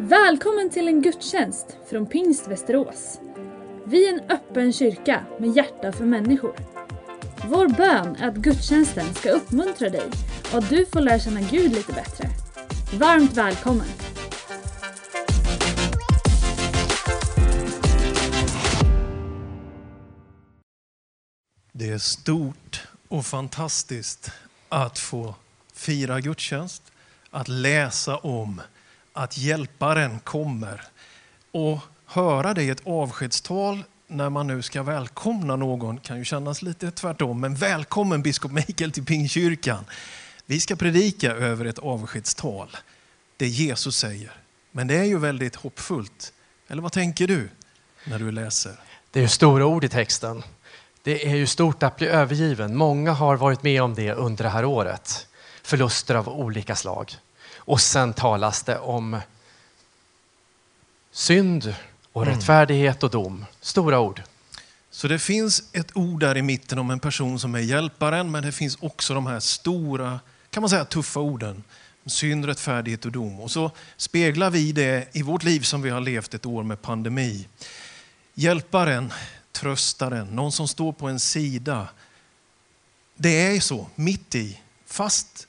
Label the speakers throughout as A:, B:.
A: Välkommen till en gudstjänst från Pingst Västerås. Vi är en öppen kyrka med hjärta för människor. Vår bön är att gudstjänsten ska uppmuntra dig och att du får lära känna Gud lite bättre. Varmt välkommen!
B: Det är stort och fantastiskt att få fira gudstjänst, att läsa om att hjälparen kommer och höra det i ett avskedstal när man nu ska välkomna någon kan ju kännas lite tvärtom. Men välkommen biskop Mikael till Pingkyrkan. Vi ska predika över ett avskedstal. Det Jesus säger. Men det är ju väldigt hoppfullt. Eller vad tänker du när du läser?
C: Det är stora ord i texten. Det är ju stort att bli övergiven. Många har varit med om det under det här året. Förluster av olika slag. Och sen talas det om synd och mm. rättfärdighet och dom. Stora ord.
B: Så det finns ett ord där i mitten om en person som är hjälparen, men det finns också de här stora, kan man säga tuffa orden. Synd, rättfärdighet och dom. Och så speglar vi det i vårt liv som vi har levt ett år med pandemi. Hjälparen, tröstaren, någon som står på en sida. Det är så, mitt i, fast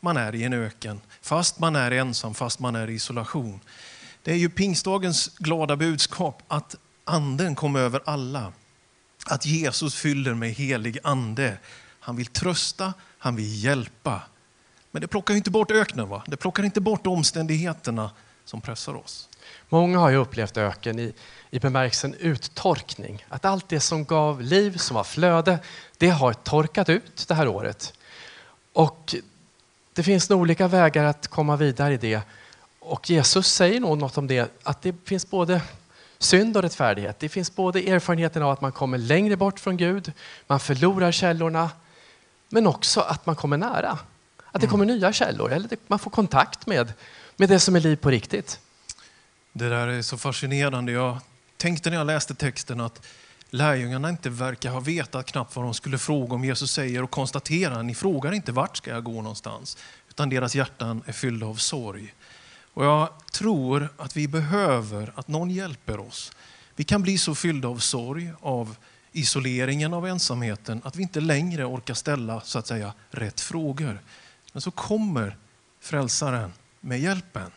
B: man är i en öken, fast man är ensam, fast man är i isolation. Det är ju pingstdagens glada budskap att anden kom över alla. Att Jesus fyller med helig ande. Han vill trösta, han vill hjälpa. Men det plockar inte bort öknen, va? det plockar inte bort omständigheterna som pressar oss.
C: Många har ju upplevt öken i, i bemärkelsen uttorkning. Att allt det som gav liv, som var flöde, det har torkat ut det här året. Och det finns nog olika vägar att komma vidare i det. Och Jesus säger nog något om det, att det finns både synd och rättfärdighet. Det finns både erfarenheten av att man kommer längre bort från Gud, man förlorar källorna, men också att man kommer nära. Att det mm. kommer nya källor, eller man får kontakt med, med det som är liv på riktigt.
B: Det där är så fascinerande. Jag tänkte när jag läste texten att lärjungarna inte verkar ha vetat knappt vad de skulle fråga om Jesus säger och konstaterar, ni frågar inte vart ska jag gå någonstans, utan deras hjärtan är fyllda av sorg. Och jag tror att vi behöver att någon hjälper oss. Vi kan bli så fyllda av sorg, av isoleringen, av ensamheten, att vi inte längre orkar ställa så att säga rätt frågor. Men så kommer frälsaren med hjälpen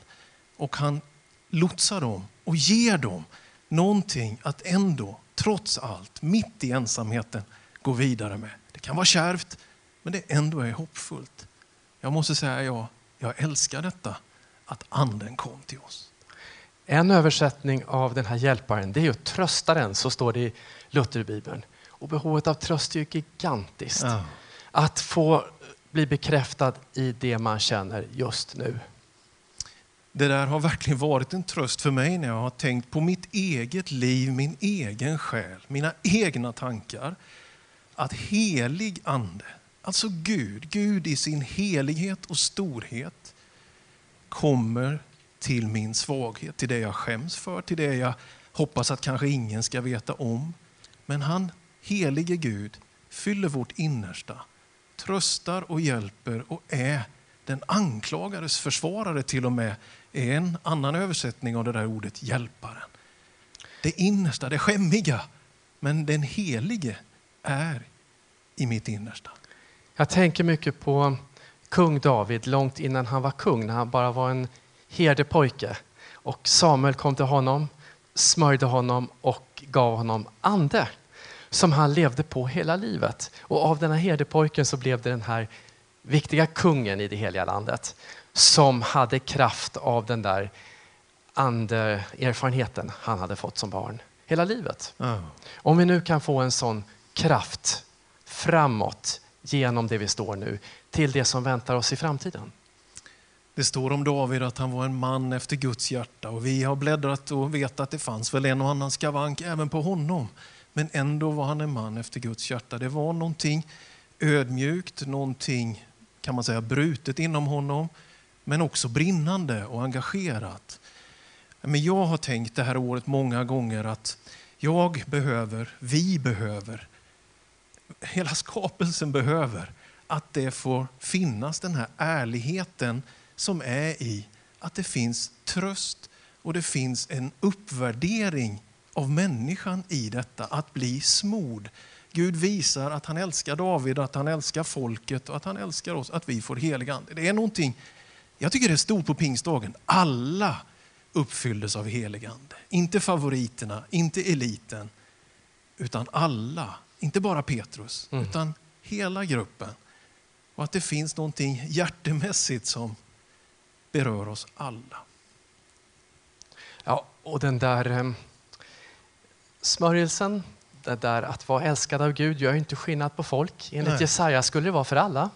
B: och han lotsar dem och ger dem någonting att ändå, trots allt, mitt i ensamheten, gå vidare med. Det kan vara kärvt, men det ändå är hoppfullt. Jag måste säga, ja, jag älskar detta att anden kom till oss.
C: En översättning av den här hjälparen det är ju tröstaren, så står det i Lutherbibeln. Och behovet av tröst är ju gigantiskt. Ja. Att få bli bekräftad i det man känner just nu.
B: Det där har verkligen varit en tröst för mig när jag har tänkt på mitt eget liv, min egen själ, mina egna tankar. Att helig ande, alltså Gud, Gud i sin helighet och storhet kommer till min svaghet, till det jag skäms för, till det jag hoppas att kanske ingen ska veta om. Men han, helige Gud, fyller vårt innersta, tröstar och hjälper och är den anklagades försvarare till och med, är en annan översättning av det där ordet hjälparen. Det innersta, det skämmiga, men den helige är i mitt innersta.
C: Jag tänker mycket på kung David långt innan han var kung, när han bara var en herdepojke. Och Samuel kom till honom, smörjde honom och gav honom ande som han levde på hela livet. Och av den här herdepojken så blev det den här viktiga kungen i det heliga landet som hade kraft av den där andeerfarenheten han hade fått som barn hela livet. Mm. Om vi nu kan få en sån kraft framåt genom det vi står nu till det som väntar oss i framtiden.
B: Det står om David att han var en man efter Guds hjärta och vi har bläddrat och vet att det fanns väl en och annan skavank även på honom. Men ändå var han en man efter Guds hjärta. Det var någonting ödmjukt, någonting kan man säga brutet inom honom, men också brinnande och engagerat. Men jag har tänkt det här året många gånger att jag behöver, vi behöver, hela skapelsen behöver att det får finnas den här ärligheten som är i att det finns tröst och det finns en uppvärdering av människan i detta, att bli smord. Gud visar att han älskar David, att han älskar folket och att han älskar oss, att vi får helig ande. Det är någonting, jag tycker det stort på pingstdagen. Alla uppfylldes av helig ande. Inte favoriterna, inte eliten, utan alla. Inte bara Petrus, mm. utan hela gruppen. Och att det finns någonting hjärtemässigt som berör oss alla.
C: Ja, och den där eh, smörjelsen, det där att vara älskad av Gud gör inte skillnad på folk. Enligt Nej. Jesaja skulle det vara för alla.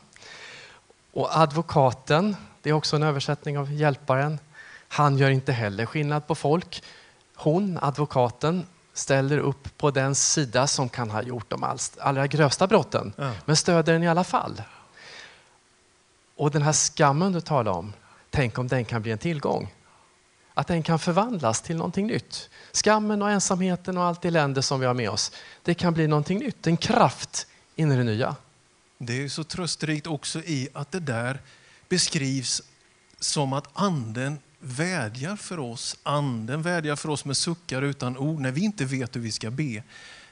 C: Och advokaten, det är också en översättning av hjälparen, han gör inte heller skillnad på folk. Hon, advokaten, ställer upp på den sida som kan ha gjort de allra grövsta brotten, ja. men stöder den i alla fall. Och den här skammen du talar om, tänk om den kan bli en tillgång. Att den kan förvandlas till någonting nytt. Skammen och ensamheten och allt elände som vi har med oss, det kan bli någonting nytt, en kraft in i det nya.
B: Det är så trösterikt också i att det där beskrivs som att anden vädjar för oss. Anden vädjar för oss med suckar utan ord. När vi inte vet hur vi ska be,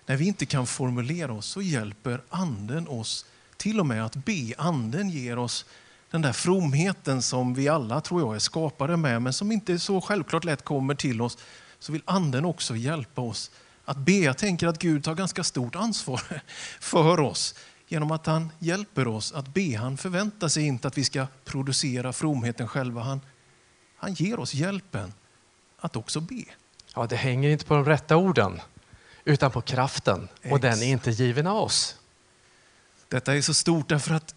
B: när vi inte kan formulera oss, så hjälper anden oss till och med att be. Anden ger oss den där fromheten som vi alla, tror jag, är skapade med, men som inte så självklart lätt kommer till oss, så vill anden också hjälpa oss att be. Jag tänker att Gud tar ganska stort ansvar för oss genom att han hjälper oss att be. Han förväntar sig inte att vi ska producera fromheten själva. Han, han ger oss hjälpen att också be.
C: Ja, det hänger inte på de rätta orden, utan på kraften. Och den är inte given av oss.
B: Detta är så stort därför att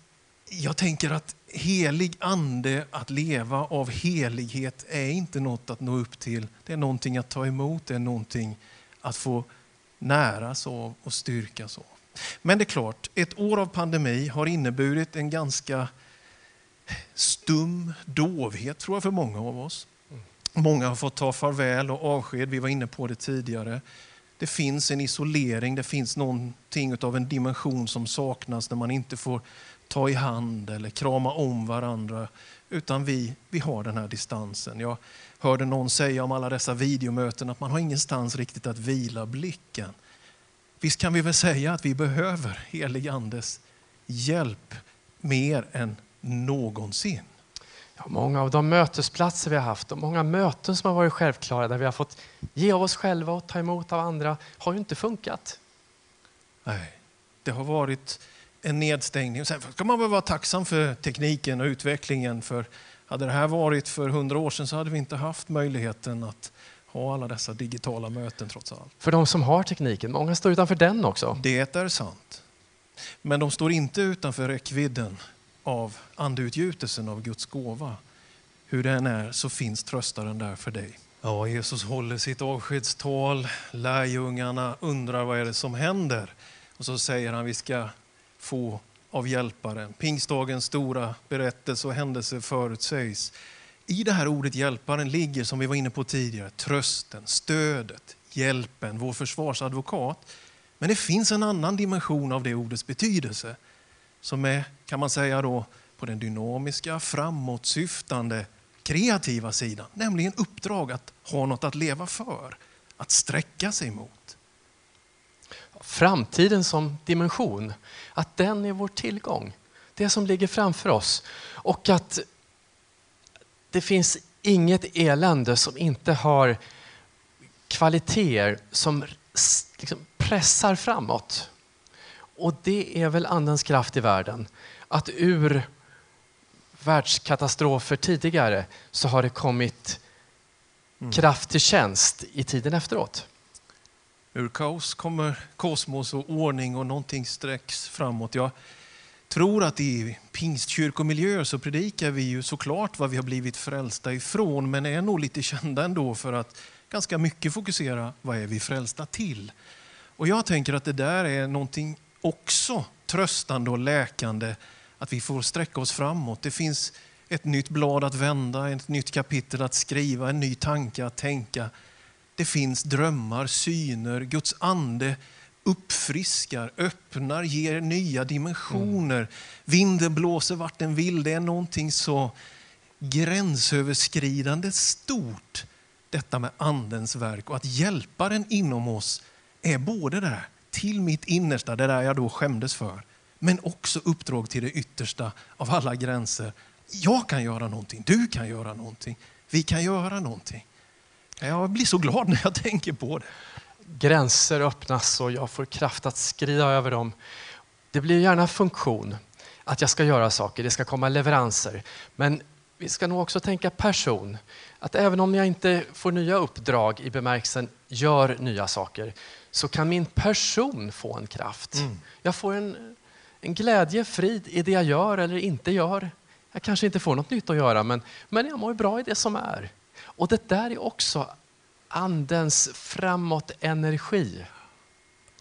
B: jag tänker att helig ande, att leva av helighet, är inte något att nå upp till. Det är någonting att ta emot, det är någonting att få näras av och styrkas av. Men det är klart, ett år av pandemi har inneburit en ganska stum dovhet tror jag för många av oss. Många har fått ta farväl och avsked, vi var inne på det tidigare. Det finns en isolering, det finns någonting av en dimension som saknas när man inte får ta i hand eller krama om varandra, utan vi, vi har den här distansen. Jag hörde någon säga om alla dessa videomöten att man har ingenstans riktigt att vila blicken. Visst kan vi väl säga att vi behöver helig Andes hjälp mer än någonsin.
C: Ja, många av de mötesplatser vi har haft och många möten som har varit självklara där vi har fått ge av oss själva och ta emot av andra har ju inte funkat.
B: Nej, det har varit en nedstängning. Sen ska man väl vara tacksam för tekniken och utvecklingen. För hade det här varit för hundra år sedan så hade vi inte haft möjligheten att ha alla dessa digitala möten trots allt.
C: För de som har tekniken, många står utanför den också.
B: Det är sant. Men de står inte utanför räckvidden av andeutgjutelsen av Guds gåva. Hur den är så finns tröstaren där för dig. Ja, Jesus håller sitt avskedstal. Lärjungarna undrar vad är det som händer. Och så säger han vi ska få av hjälparen. Pingstdagens stora berättelse och händelse förutsägs. I det här ordet hjälparen ligger, som vi var inne på tidigare, trösten, stödet, hjälpen, vår försvarsadvokat. Men det finns en annan dimension av det ordets betydelse som är, kan man säga då, på den dynamiska, framåtsyftande, kreativa sidan. Nämligen uppdrag att ha något att leva för, att sträcka sig mot.
C: Framtiden som dimension, att den är vår tillgång. Det som ligger framför oss. Och att det finns inget elände som inte har kvaliteter som liksom pressar framåt. Och det är väl Andens kraft i världen. Att ur världskatastrofer tidigare så har det kommit mm. kraft till tjänst i tiden efteråt.
B: Ur kaos kommer kosmos och ordning och någonting sträcks framåt. Jag tror att i pingstkyrkomiljöer så predikar vi ju såklart vad vi har blivit frälsta ifrån men är nog lite kända ändå för att ganska mycket fokusera vad är vi frälsta till. Och jag tänker att det där är någonting också tröstande och läkande att vi får sträcka oss framåt. Det finns ett nytt blad att vända, ett nytt kapitel att skriva, en ny tanke att tänka. Det finns drömmar, syner, Guds ande uppfriskar, öppnar, ger nya dimensioner. Mm. Vinden blåser vart den vill. Det är någonting så gränsöverskridande stort detta med andens verk och att hjälparen inom oss är både det där till mitt innersta, det där jag då skämdes för, men också uppdrag till det yttersta av alla gränser. Jag kan göra någonting, du kan göra någonting, vi kan göra någonting. Jag blir så glad när jag tänker på det.
C: Gränser öppnas och jag får kraft att skrida över dem. Det blir gärna funktion, att jag ska göra saker, det ska komma leveranser. Men vi ska nog också tänka person. Att även om jag inte får nya uppdrag i bemärkelsen gör nya saker, så kan min person få en kraft. Mm. Jag får en, en glädje, frid i det jag gör eller inte gör. Jag kanske inte får något nytt att göra, men, men jag mår bra i det som är. Och det där är också andens framåt energi.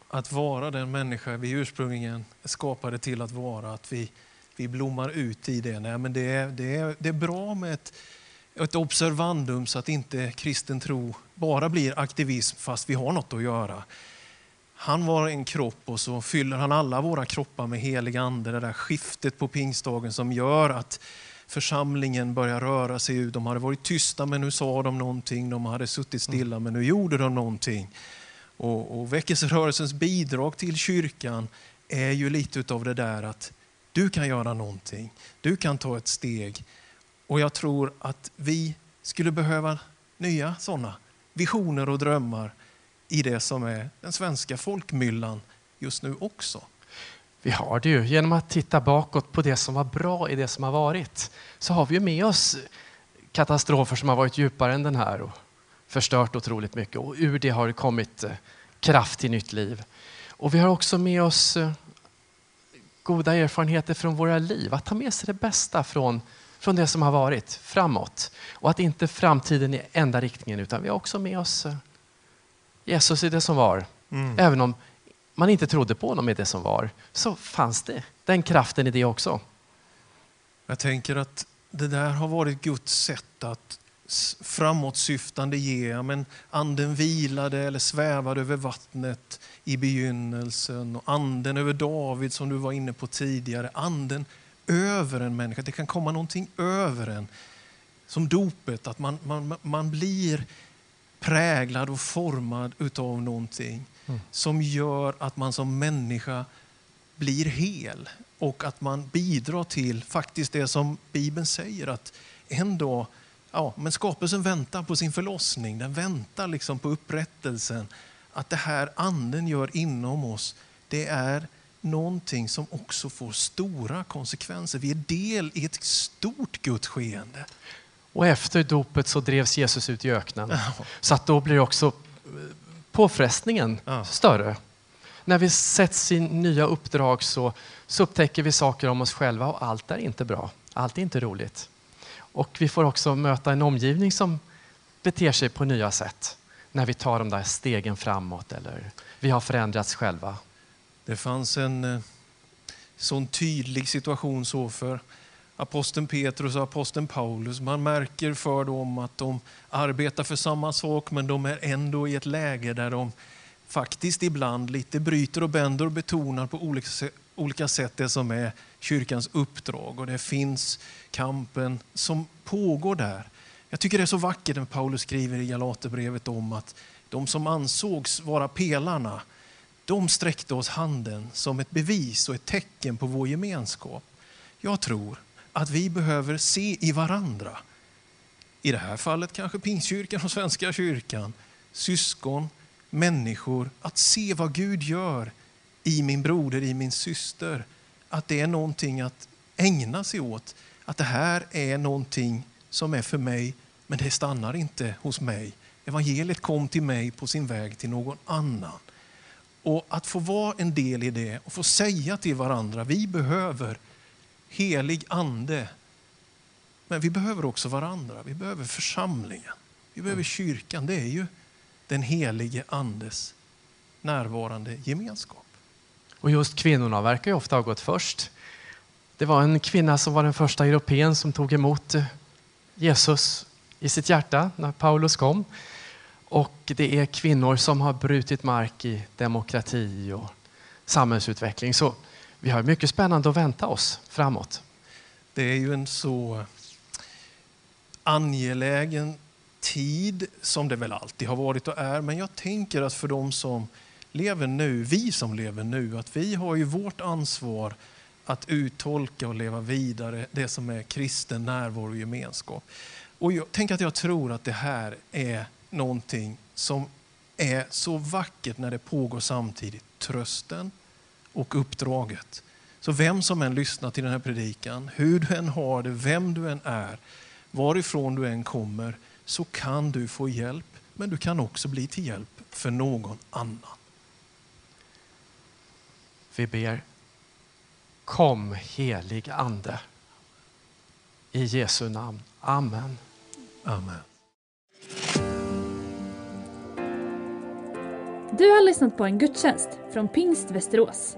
B: Att vara den människa vi ursprungligen skapade till att vara, att vi, vi blommar ut i det. Nej, men det, är, det, är, det är bra med ett, ett observandum så att inte kristen tro bara blir aktivism fast vi har något att göra. Han var en kropp och så fyller han alla våra kroppar med helig ande. Det där skiftet på pingstdagen som gör att församlingen börjar röra sig ut. De hade varit tysta men nu sa de någonting. De hade suttit stilla men nu gjorde de någonting. Och, och väckelserörelsens bidrag till kyrkan är ju lite av det där att du kan göra någonting. Du kan ta ett steg. Och jag tror att vi skulle behöva nya sådana visioner och drömmar i det som är den svenska folkmyllan just nu också.
C: Vi har det ju. Genom att titta bakåt på det som var bra i det som har varit så har vi med oss katastrofer som har varit djupare än den här och förstört otroligt mycket. Och ur det har det kommit eh, kraft till nytt liv. Och vi har också med oss eh, goda erfarenheter från våra liv. Att ta med sig det bästa från, från det som har varit framåt. Och att inte framtiden är enda riktningen utan vi har också med oss eh, Jesus i det som var. Mm. Även om man inte trodde på honom i det som var, så fanns det den kraften i det också.
B: Jag tänker att det där har varit Guds sätt att framåtsyftande ge. Men anden vilade eller svävade över vattnet i begynnelsen och anden över David som du var inne på tidigare. Anden över en människa. Det kan komma någonting över en. Som dopet, att man, man, man blir präglad och formad utav någonting mm. som gör att man som människa blir hel och att man bidrar till faktiskt det som Bibeln säger att en dag, ja, men skapelsen väntar på sin förlossning, den väntar liksom på upprättelsen. Att det här anden gör inom oss, det är någonting som också får stora konsekvenser. Vi är del i ett stort Guds skeende.
C: Och efter dopet så drevs Jesus ut i öknen. Så att då blir också eh, påfrestningen större. När vi sätts i nya uppdrag så, så upptäcker vi saker om oss själva och allt är inte bra. Allt är inte roligt. Och vi får också möta en omgivning som beter sig på nya sätt när vi tar de där stegen framåt eller vi har förändrats själva.
B: Det fanns en eh, sån tydlig situation så för aposteln Petrus och aposteln Paulus. Man märker för dem att de arbetar för samma sak men de är ändå i ett läge där de faktiskt ibland lite bryter och bänder och betonar på olika sätt det som är kyrkans uppdrag. Och det finns kampen som pågår där. Jag tycker det är så vackert när Paulus skriver i Galaterbrevet om att de som ansågs vara pelarna, de sträckte oss handen som ett bevis och ett tecken på vår gemenskap. Jag tror att vi behöver se i varandra. I det här fallet kanske Pingstkyrkan och Svenska kyrkan, syskon, människor. Att se vad Gud gör i min broder, i min syster. Att det är någonting att ägna sig åt. Att det här är någonting som är för mig, men det stannar inte hos mig. Evangeliet kom till mig på sin väg till någon annan. Och att få vara en del i det och få säga till varandra, vi behöver helig ande. Men vi behöver också varandra. Vi behöver församlingen. Vi behöver kyrkan. Det är ju den helige andes närvarande gemenskap.
C: Och just kvinnorna verkar ju ofta ha gått först. Det var en kvinna som var den första europeen som tog emot eh, Jesus i sitt hjärta när Paulus kom. Och det är kvinnor som har brutit mark i demokrati och samhällsutveckling. Så vi har mycket spännande att vänta oss framåt.
B: Det är ju en så angelägen tid som det väl alltid har varit och är. Men jag tänker att för de som lever nu, vi som lever nu, att vi har ju vårt ansvar att uttolka och leva vidare det som är kristen närvaro och gemenskap. Och jag tänker att jag tror att det här är någonting som är så vackert när det pågår samtidigt. Trösten och uppdraget. Så vem som än lyssnar till den här predikan, hur du än har det, vem du än är, varifrån du än kommer, så kan du få hjälp. Men du kan också bli till hjälp för någon annan.
C: Vi ber. Kom helig Ande. I Jesu namn. Amen.
B: Amen.
A: Du har lyssnat på en gudstjänst från Pingst Västerås.